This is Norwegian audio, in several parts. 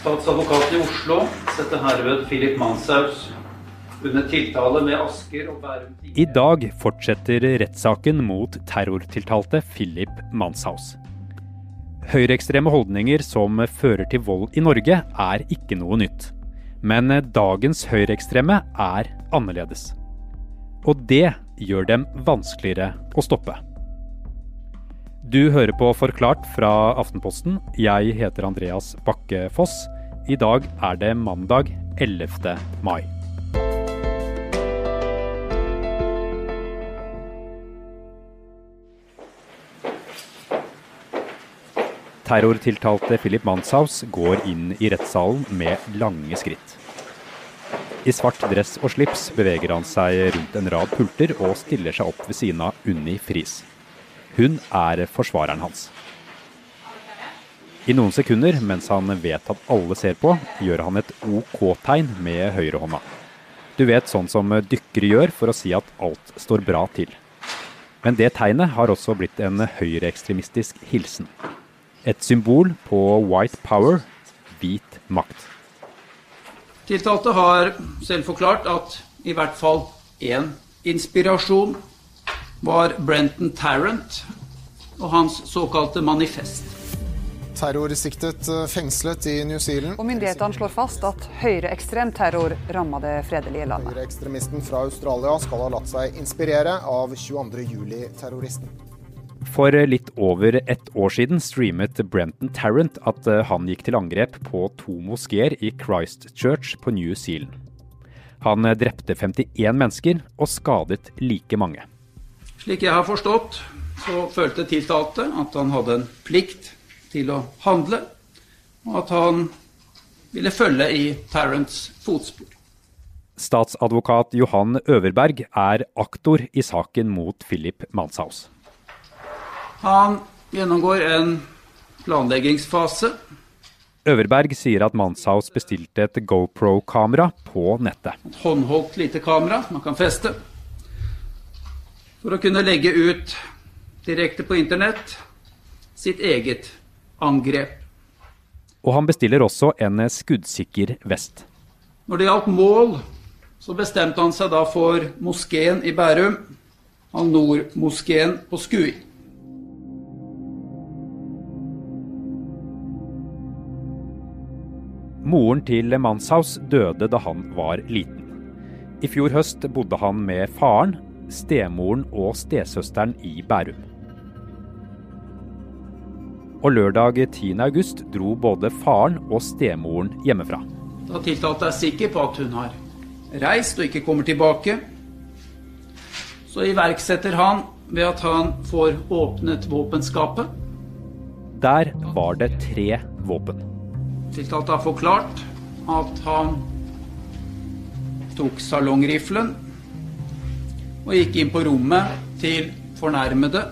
Statsadvokat i Oslo setter herved Philip Manshaus under tiltale med Asker og Bærum I dag fortsetter rettssaken mot terrortiltalte Philip Manshaus. Høyreekstreme holdninger som fører til vold i Norge, er ikke noe nytt. Men dagens høyreekstreme er annerledes. Og det gjør dem vanskeligere å stoppe. Du hører på Forklart fra Aftenposten. Jeg heter Andreas Bakke Foss. I dag er det mandag 11. mai. Terrortiltalte Philip Manshaus går inn i rettssalen med lange skritt. I svart dress og slips beveger han seg rundt en rad pulter og stiller seg opp ved siden av Unni Friis. Hun er forsvareren hans. I noen sekunder, mens han vet at alle ser på, gjør han et OK-tegn med høyrehånda. Du vet sånn som dykkere gjør for å si at alt står bra til. Men det tegnet har også blitt en høyreekstremistisk hilsen. Et symbol på white power, hvit makt. Tiltalte har selv forklart at i hvert fall én inspirasjon var Brenton Tarrant og hans såkalte manifest. Terrorsiktet fengslet i New Zealand. Og Myndighetene slår fast at høyreekstrem terror ramma det fredelige landet. Høyreekstremisten fra Australia skal ha latt seg inspirere av 22.07-terroristen. For litt over ett år siden streamet Brenton Tarrant at han gikk til angrep på to moskeer i Christchurch på New Zealand. Han drepte 51 mennesker og skadet like mange. Slik jeg har forstått, så følte tiltalte at han hadde en plikt til å handle, og at han ville følge i Tarrants fotspor. Statsadvokat Johan Øverberg er aktor i saken mot Philip Manshaus. Han gjennomgår en planleggingsfase. Øverberg sier at Manshaus bestilte et GoPro-kamera på nettet. Et håndholdt lite kamera man kan feste. For å kunne legge ut direkte på internett sitt eget angrep. Og han bestiller også en skuddsikker vest. Når det gjaldt mål, så bestemte han seg da for moskeen i Bærum, Al-Noor-moskeen på Skui. Moren til Manshaus døde da han var liten. I fjor høst bodde han med faren, stemoren og stesøsteren i Bærum. Og lørdag 10. august dro både faren og stemoren hjemmefra. Da tiltalte er sikker på at hun har reist og ikke kommer tilbake, så iverksetter han ved at han får åpnet våpenskapet. Der var det tre våpen. Tiltalte har forklart at han tok salongriflen og gikk inn på rommet til fornærmede.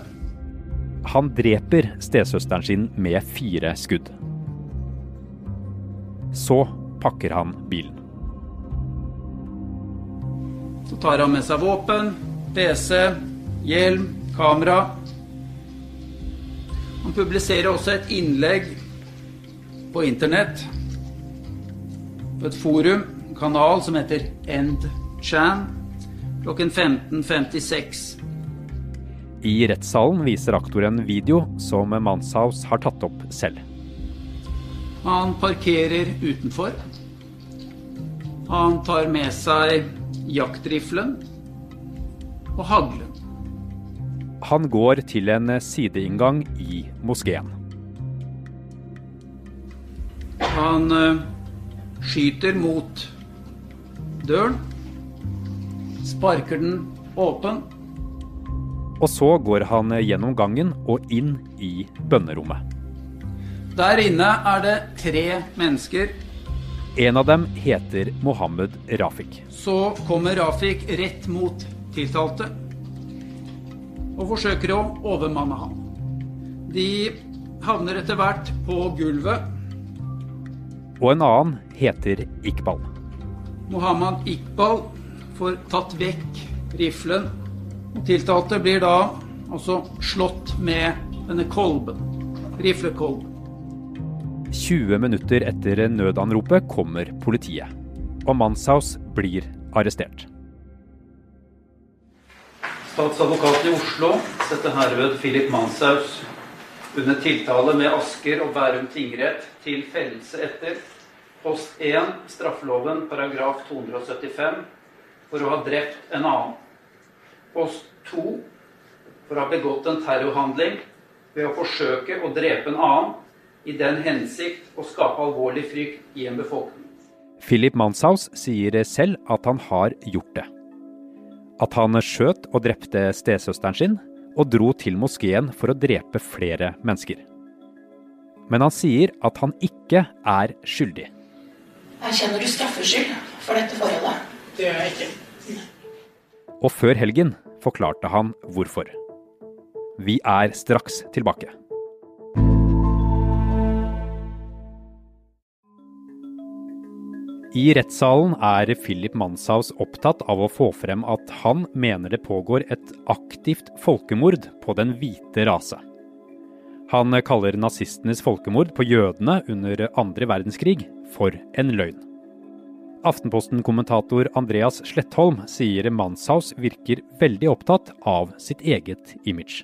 Han dreper stesøsteren sin med fire skudd. Så pakker han bilen. Så tar han med seg våpen, PC, hjelm, kamera. Han publiserer også et innlegg på internett på et forum, en kanal som heter EndChan, klokken 15.56. I rettssalen viser aktor en video som Manshaus har tatt opp selv. Han parkerer utenfor. Han tar med seg jaktriflen og haglen. Han går til en sideinngang i moskeen. Han uh, skyter mot døren, sparker den åpen. Og så går han gjennom gangen og inn i bønnerommet. Der inne er det tre mennesker. En av dem heter Mohammed Rafik. Så kommer Rafik rett mot tiltalte og forsøker å overmanne ham. De havner etter hvert på gulvet. Og en annen heter Iqbal. Mohammed Iqbal får tatt vekk riflen. Og tiltalte blir da altså slått med denne kolben. Riflekolben. 20 minutter etter nødanropet kommer politiet, og Manshaus blir arrestert. Statsadvokaten i Oslo setter herved Philip Manshaus under tiltale med Asker og Bærum tingrett til fellelse etter post 1 straffeloven paragraf 275 for å ha drept en annen. Post 2 for å ha begått en terrorhandling ved å forsøke å drepe en annen i den hensikt å skape alvorlig frykt i en befolkning. Philip Manshaus sier selv at han har gjort det. At han skjøt og drepte stesøsteren sin, og dro til moskeen for å drepe flere mennesker. Men han sier at han ikke er skyldig. Erkjenner du straffskyld for dette forholdet? Det gjør jeg ikke. Og før helgen forklarte han hvorfor. Vi er straks tilbake. I rettssalen er Philip Manshaus opptatt av å få frem at han mener det pågår et aktivt folkemord på den hvite rase. Han kaller nazistenes folkemord på jødene under andre verdenskrig for en løgn. Aftenposten-kommentator Andreas Slettholm sier Manshaus virker veldig opptatt av sitt eget image.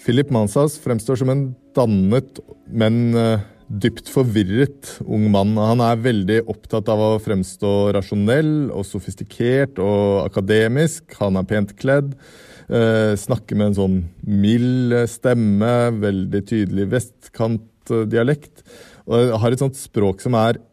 Philip Manshaus fremstår som en dannet, men eh, dypt forvirret ung mann. Han er veldig opptatt av å fremstå rasjonell og sofistikert og akademisk. Han er pent kledd. Eh, snakker med en sånn mild stemme, veldig tydelig vestkantdialekt. Og har et sånt språk som er eh,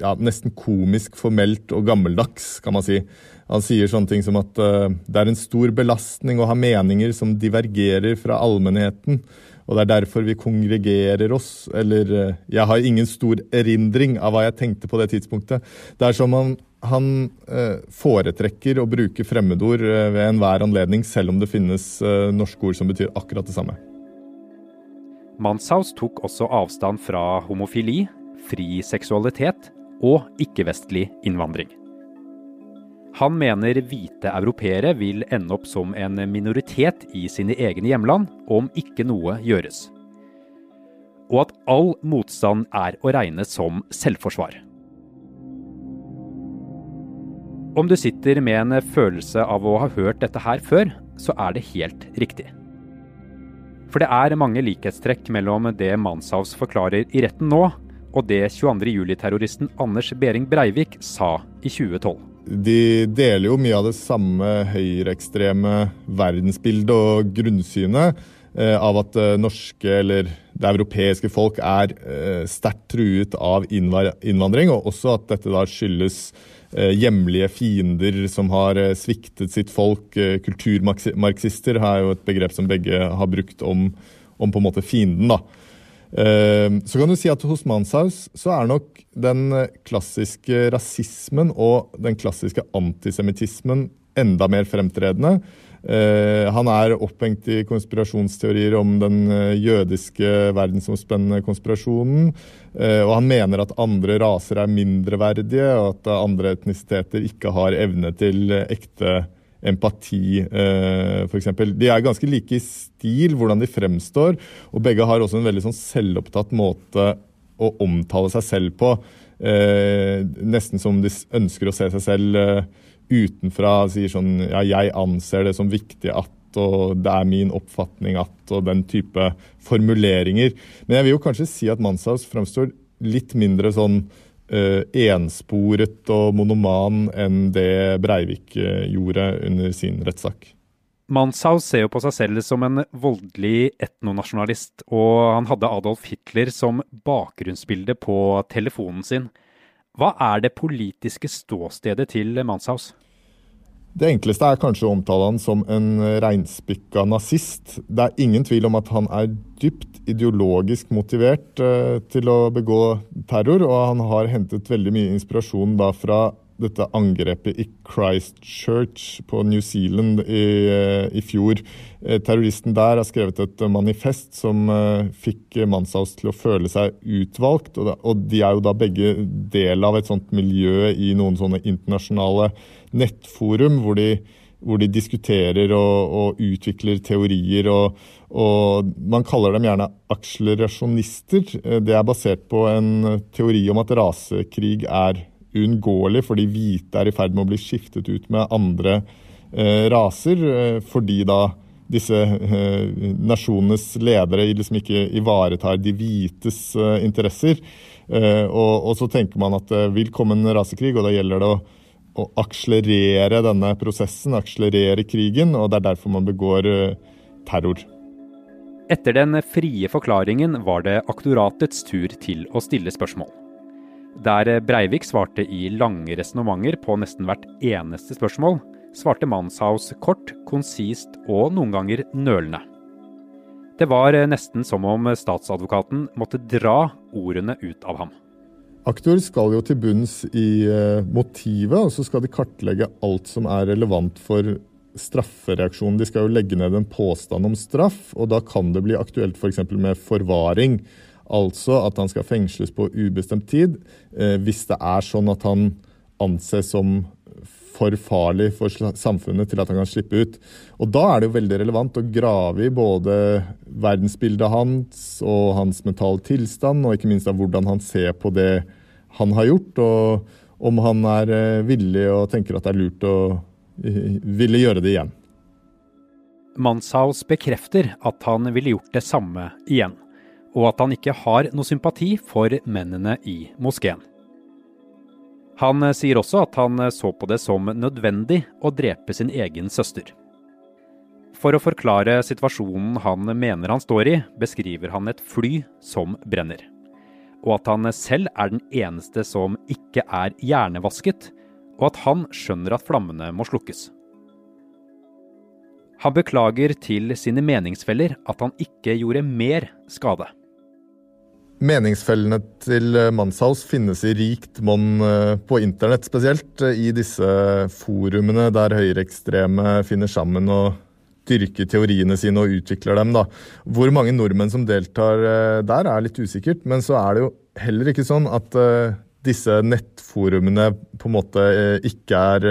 ja, nesten komisk formelt og gammeldags, kan man si. Han sier sånne ting som at uh, det er en stor belastning å ha meninger som divergerer fra allmennheten. Og det er derfor vi kongregerer oss. Eller uh, jeg har ingen stor erindring av hva jeg tenkte på det tidspunktet. Det er som om han uh, foretrekker å bruke fremmedord ved enhver anledning, selv om det finnes norske ord som betyr akkurat det samme. Manshaus tok også avstand fra homofili, fri seksualitet og ikke-vestlig innvandring. Han mener hvite europeere vil ende opp som en minoritet i sine egne hjemland om ikke noe gjøres. Og at all motstand er å regne som selvforsvar. Om du sitter med en følelse av å ha hørt dette her før, så er det helt riktig. For det er mange likhetstrekk mellom det Manshaus forklarer i retten nå, og det 22.07-terroristen Anders Behring Breivik sa i 2012 de deler jo mye av det samme høyreekstreme verdensbildet og grunnsynet eh, av at eh, norske eller det europeiske folk er eh, sterkt truet av innvandring, og også at dette da skyldes hjemlige fiender som har sviktet sitt folk. Kulturmarxister er jo et begrep som begge har brukt om, om på en måte fienden. da. Ehm, så kan du si at hos Manshaus så er nok den klassiske rasismen og den klassiske antisemittismen enda mer fremtredende. Ehm, han er opphengt i konspirasjonsteorier om den eh, jødiske verdensomspennende konspirasjonen. Ehm, og han mener at andre raser er mindreverdige, og at andre etnisiteter ikke har evne til ekte empati, eh, f.eks. De er ganske like i stil, hvordan de fremstår, og begge har også en veldig sånn selvopptatt måte å omtale seg selv på. Eh, nesten som de ønsker å se seg selv eh, utenfra. Sier sånn ja, jeg anser det som viktig at og det er min oppfatning at og den type formuleringer. Men jeg vil jo kanskje si at Manshaus fremstår litt mindre sånn uh, ensporet og monoman enn det Breivik uh, gjorde under sin rettssak. Manshaus ser jo på seg selv som en voldelig etnonasjonalist, og han hadde Adolf Hitler som bakgrunnsbilde på telefonen sin. Hva er det politiske ståstedet til Manshaus? Det enkleste er kanskje å omtale han som en reinspikka nazist. Det er ingen tvil om at han er dypt ideologisk motivert uh, til å begå terror, og han har hentet veldig mye inspirasjon da fra dette angrepet i Christchurch på New Zealand i, uh, i fjor. Terroristen der har skrevet et manifest som fikk Manshaus til å føle seg utvalgt, og de er jo da begge del av et sånt miljø i noen sånne internasjonale nettforum hvor de, hvor de diskuterer og, og utvikler teorier. Og, og, man kaller dem gjerne akselerasjonister. Det er basert på en teori om at rasekrig er uunngåelig fordi hvite er i ferd med å bli skiftet ut med andre eh, raser. Eh, fordi da disse eh, nasjonenes ledere liksom ikke ivaretar de hvites eh, interesser. Eh, og, og, så tenker man at det vil komme en rasekrig, og da gjelder det å å akselerere denne prosessen, akselerere krigen, og det er derfor man begår eh, terror. Etter den frie forklaringen var det aktoratets tur til å stille spørsmål. Der Breivik svarte i lange resonnementer på nesten hvert eneste spørsmål, svarte Manshaus kort, konsist og noen ganger nølende. Det var nesten som om statsadvokaten måtte dra ordene ut av ham. Aktor skal jo til bunns i eh, motivet, og så skal de kartlegge alt som er relevant for straffereaksjonen. De skal jo legge ned en påstand om straff, og da kan det bli aktuelt f.eks. For med forvaring. Altså at han skal fengsles på ubestemt tid eh, hvis det er sånn at han anses som for farlig for samfunnet til at han kan slippe ut. Og Da er det jo veldig relevant å grave i både verdensbildet hans og hans mentale tilstand, og ikke minst av hvordan han ser på det han har gjort, og om han er eh, villig og tenker at det er lurt å ville gjøre det igjen. Manshaus bekrefter at han ville gjort det samme igjen, og at han ikke har noe sympati for mennene i moskeen. Han eh, sier også at han eh, så på det som nødvendig å drepe sin egen søster. For å forklare situasjonen han mener han står i, beskriver han et fly som brenner. Og at han selv er den eneste som ikke er hjernevasket, og at han skjønner at flammene må slukkes. Han beklager til sine meningsfeller at han ikke gjorde mer skade. Meningsfellene til eh, Manshaus finnes i rikt monn eh, på internett, spesielt eh, i disse forumene der høyreekstreme finner sammen og dyrker teoriene sine og utvikler dem. Da. Hvor mange nordmenn som deltar der, er litt usikkert. Men så er det jo heller ikke sånn at disse nettforumene på en måte ikke er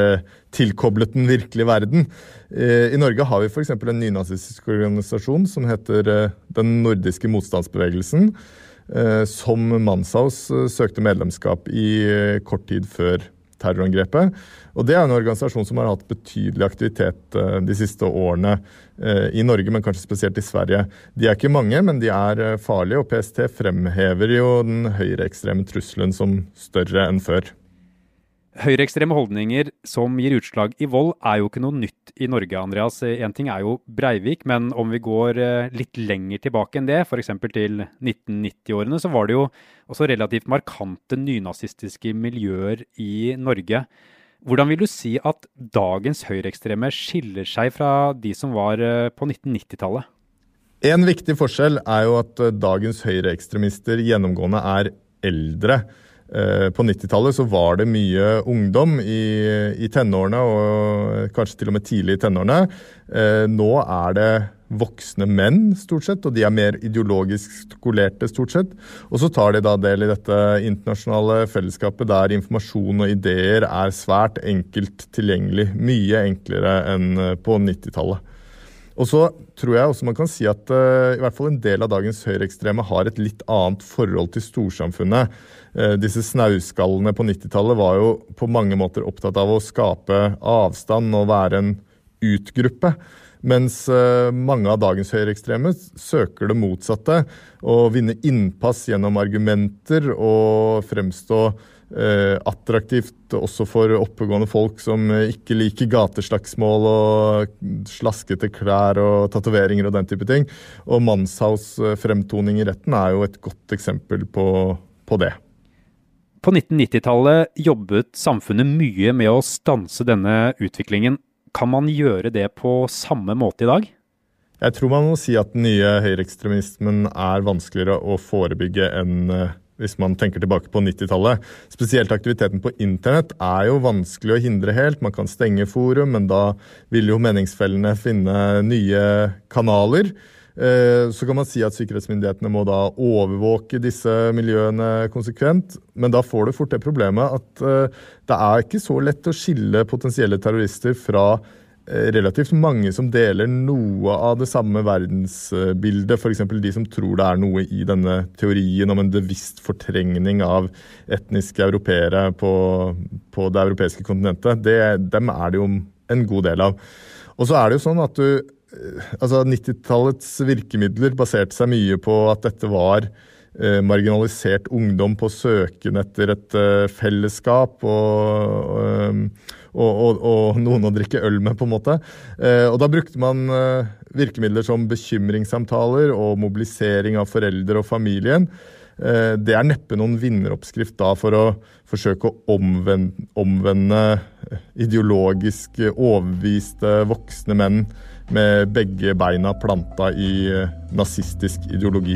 tilkoblet den virkelige verden. I Norge har vi f.eks. en nynazistisk organisasjon som heter Den nordiske motstandsbevegelsen som Manshaus eh, søkte medlemskap i eh, kort tid før terrorangrepet. Og Det er en organisasjon som har hatt betydelig aktivitet de siste årene i Norge, men kanskje spesielt i Sverige. De er ikke mange, men de er farlige, og PST fremhever jo den høyreekstreme trusselen som større enn før. Høyreekstreme holdninger som gir utslag i vold, er jo ikke noe nytt i Norge. Andreas. Én ting er jo Breivik, men om vi går eh, litt lenger tilbake enn det, f.eks. til 1990-årene, så var det jo også relativt markante nynazistiske miljøer i Norge. Hvordan vil du si at dagens høyreekstreme skiller seg fra de som var eh, på 1990-tallet? En viktig forskjell er jo at eh, dagens høyreekstremister gjennomgående er eldre. Eh, på 90-tallet så var det mye ungdom i, i, tenårene, og kanskje til og med tidlig i tenårene. Eh, nå er det voksne menn, stort sett, og de er mer ideologisk skolerte, stort sett. Og så tar de da del i dette internasjonale fellesskapet der informasjon og ideer er svært enkelt tilgjengelig. Mye enklere enn på 90-tallet. Og så tror jeg også man kan si at uh, i hvert fall en del av dagens høyreekstreme har et litt annet forhold til storsamfunnet. Uh, disse snauskallene på 90-tallet var jo på mange måter opptatt av å skape avstand og være en utgruppe. Mens uh, mange av dagens høyreekstreme søker det motsatte. Å vinne innpass gjennom argumenter og fremstå Eh, attraktivt også for oppegående folk som ikke liker gateslagsmål og slaskete klær og tatoveringer og den type ting. Og Manshaus eh, fremtoning i retten er jo et godt eksempel på, på det. På 1990-tallet jobbet samfunnet mye med å stanse denne utviklingen. Kan man gjøre det på samme måte i dag? Jeg tror man må si at den nye høyreekstremismen er vanskeligere å forebygge enn eh, hvis man tenker tilbake på 90-tallet. Spesielt aktiviteten på internett er jo vanskelig å hindre helt. Man kan stenge forum, men da vil jo meningsfellene finne nye kanaler. Eh, så kan man si at sikkerhetsmyndighetene må da overvåke disse miljøene konsekvent. Men da får du fort det problemet at eh, det er ikke så lett å skille potensielle terrorister fra relativt mange som deler noe av det samme verdensbildet. F.eks. de som tror det er noe i denne teorien om en bevisst fortrengning av etniske europeere på, på det europeiske kontinentet. Det, dem er det jo en god del av. Og så er det jo sånn at du eh, Altså 90-tallets virkemidler baserte seg mye på at dette var marginalisert ungdom på søken etter et eh, fellesskap og, og, og, og, noen å drikke øl med, på en måte. Eh, og da brukte man virkemidler som bekymringssamtaler og mobilisering av foreldre og familien. Det er neppe noen vinneroppskrift da for å forsøke å omvende, omvende ideologisk overbeviste voksne menn med begge beina planta i nazistisk ideologi.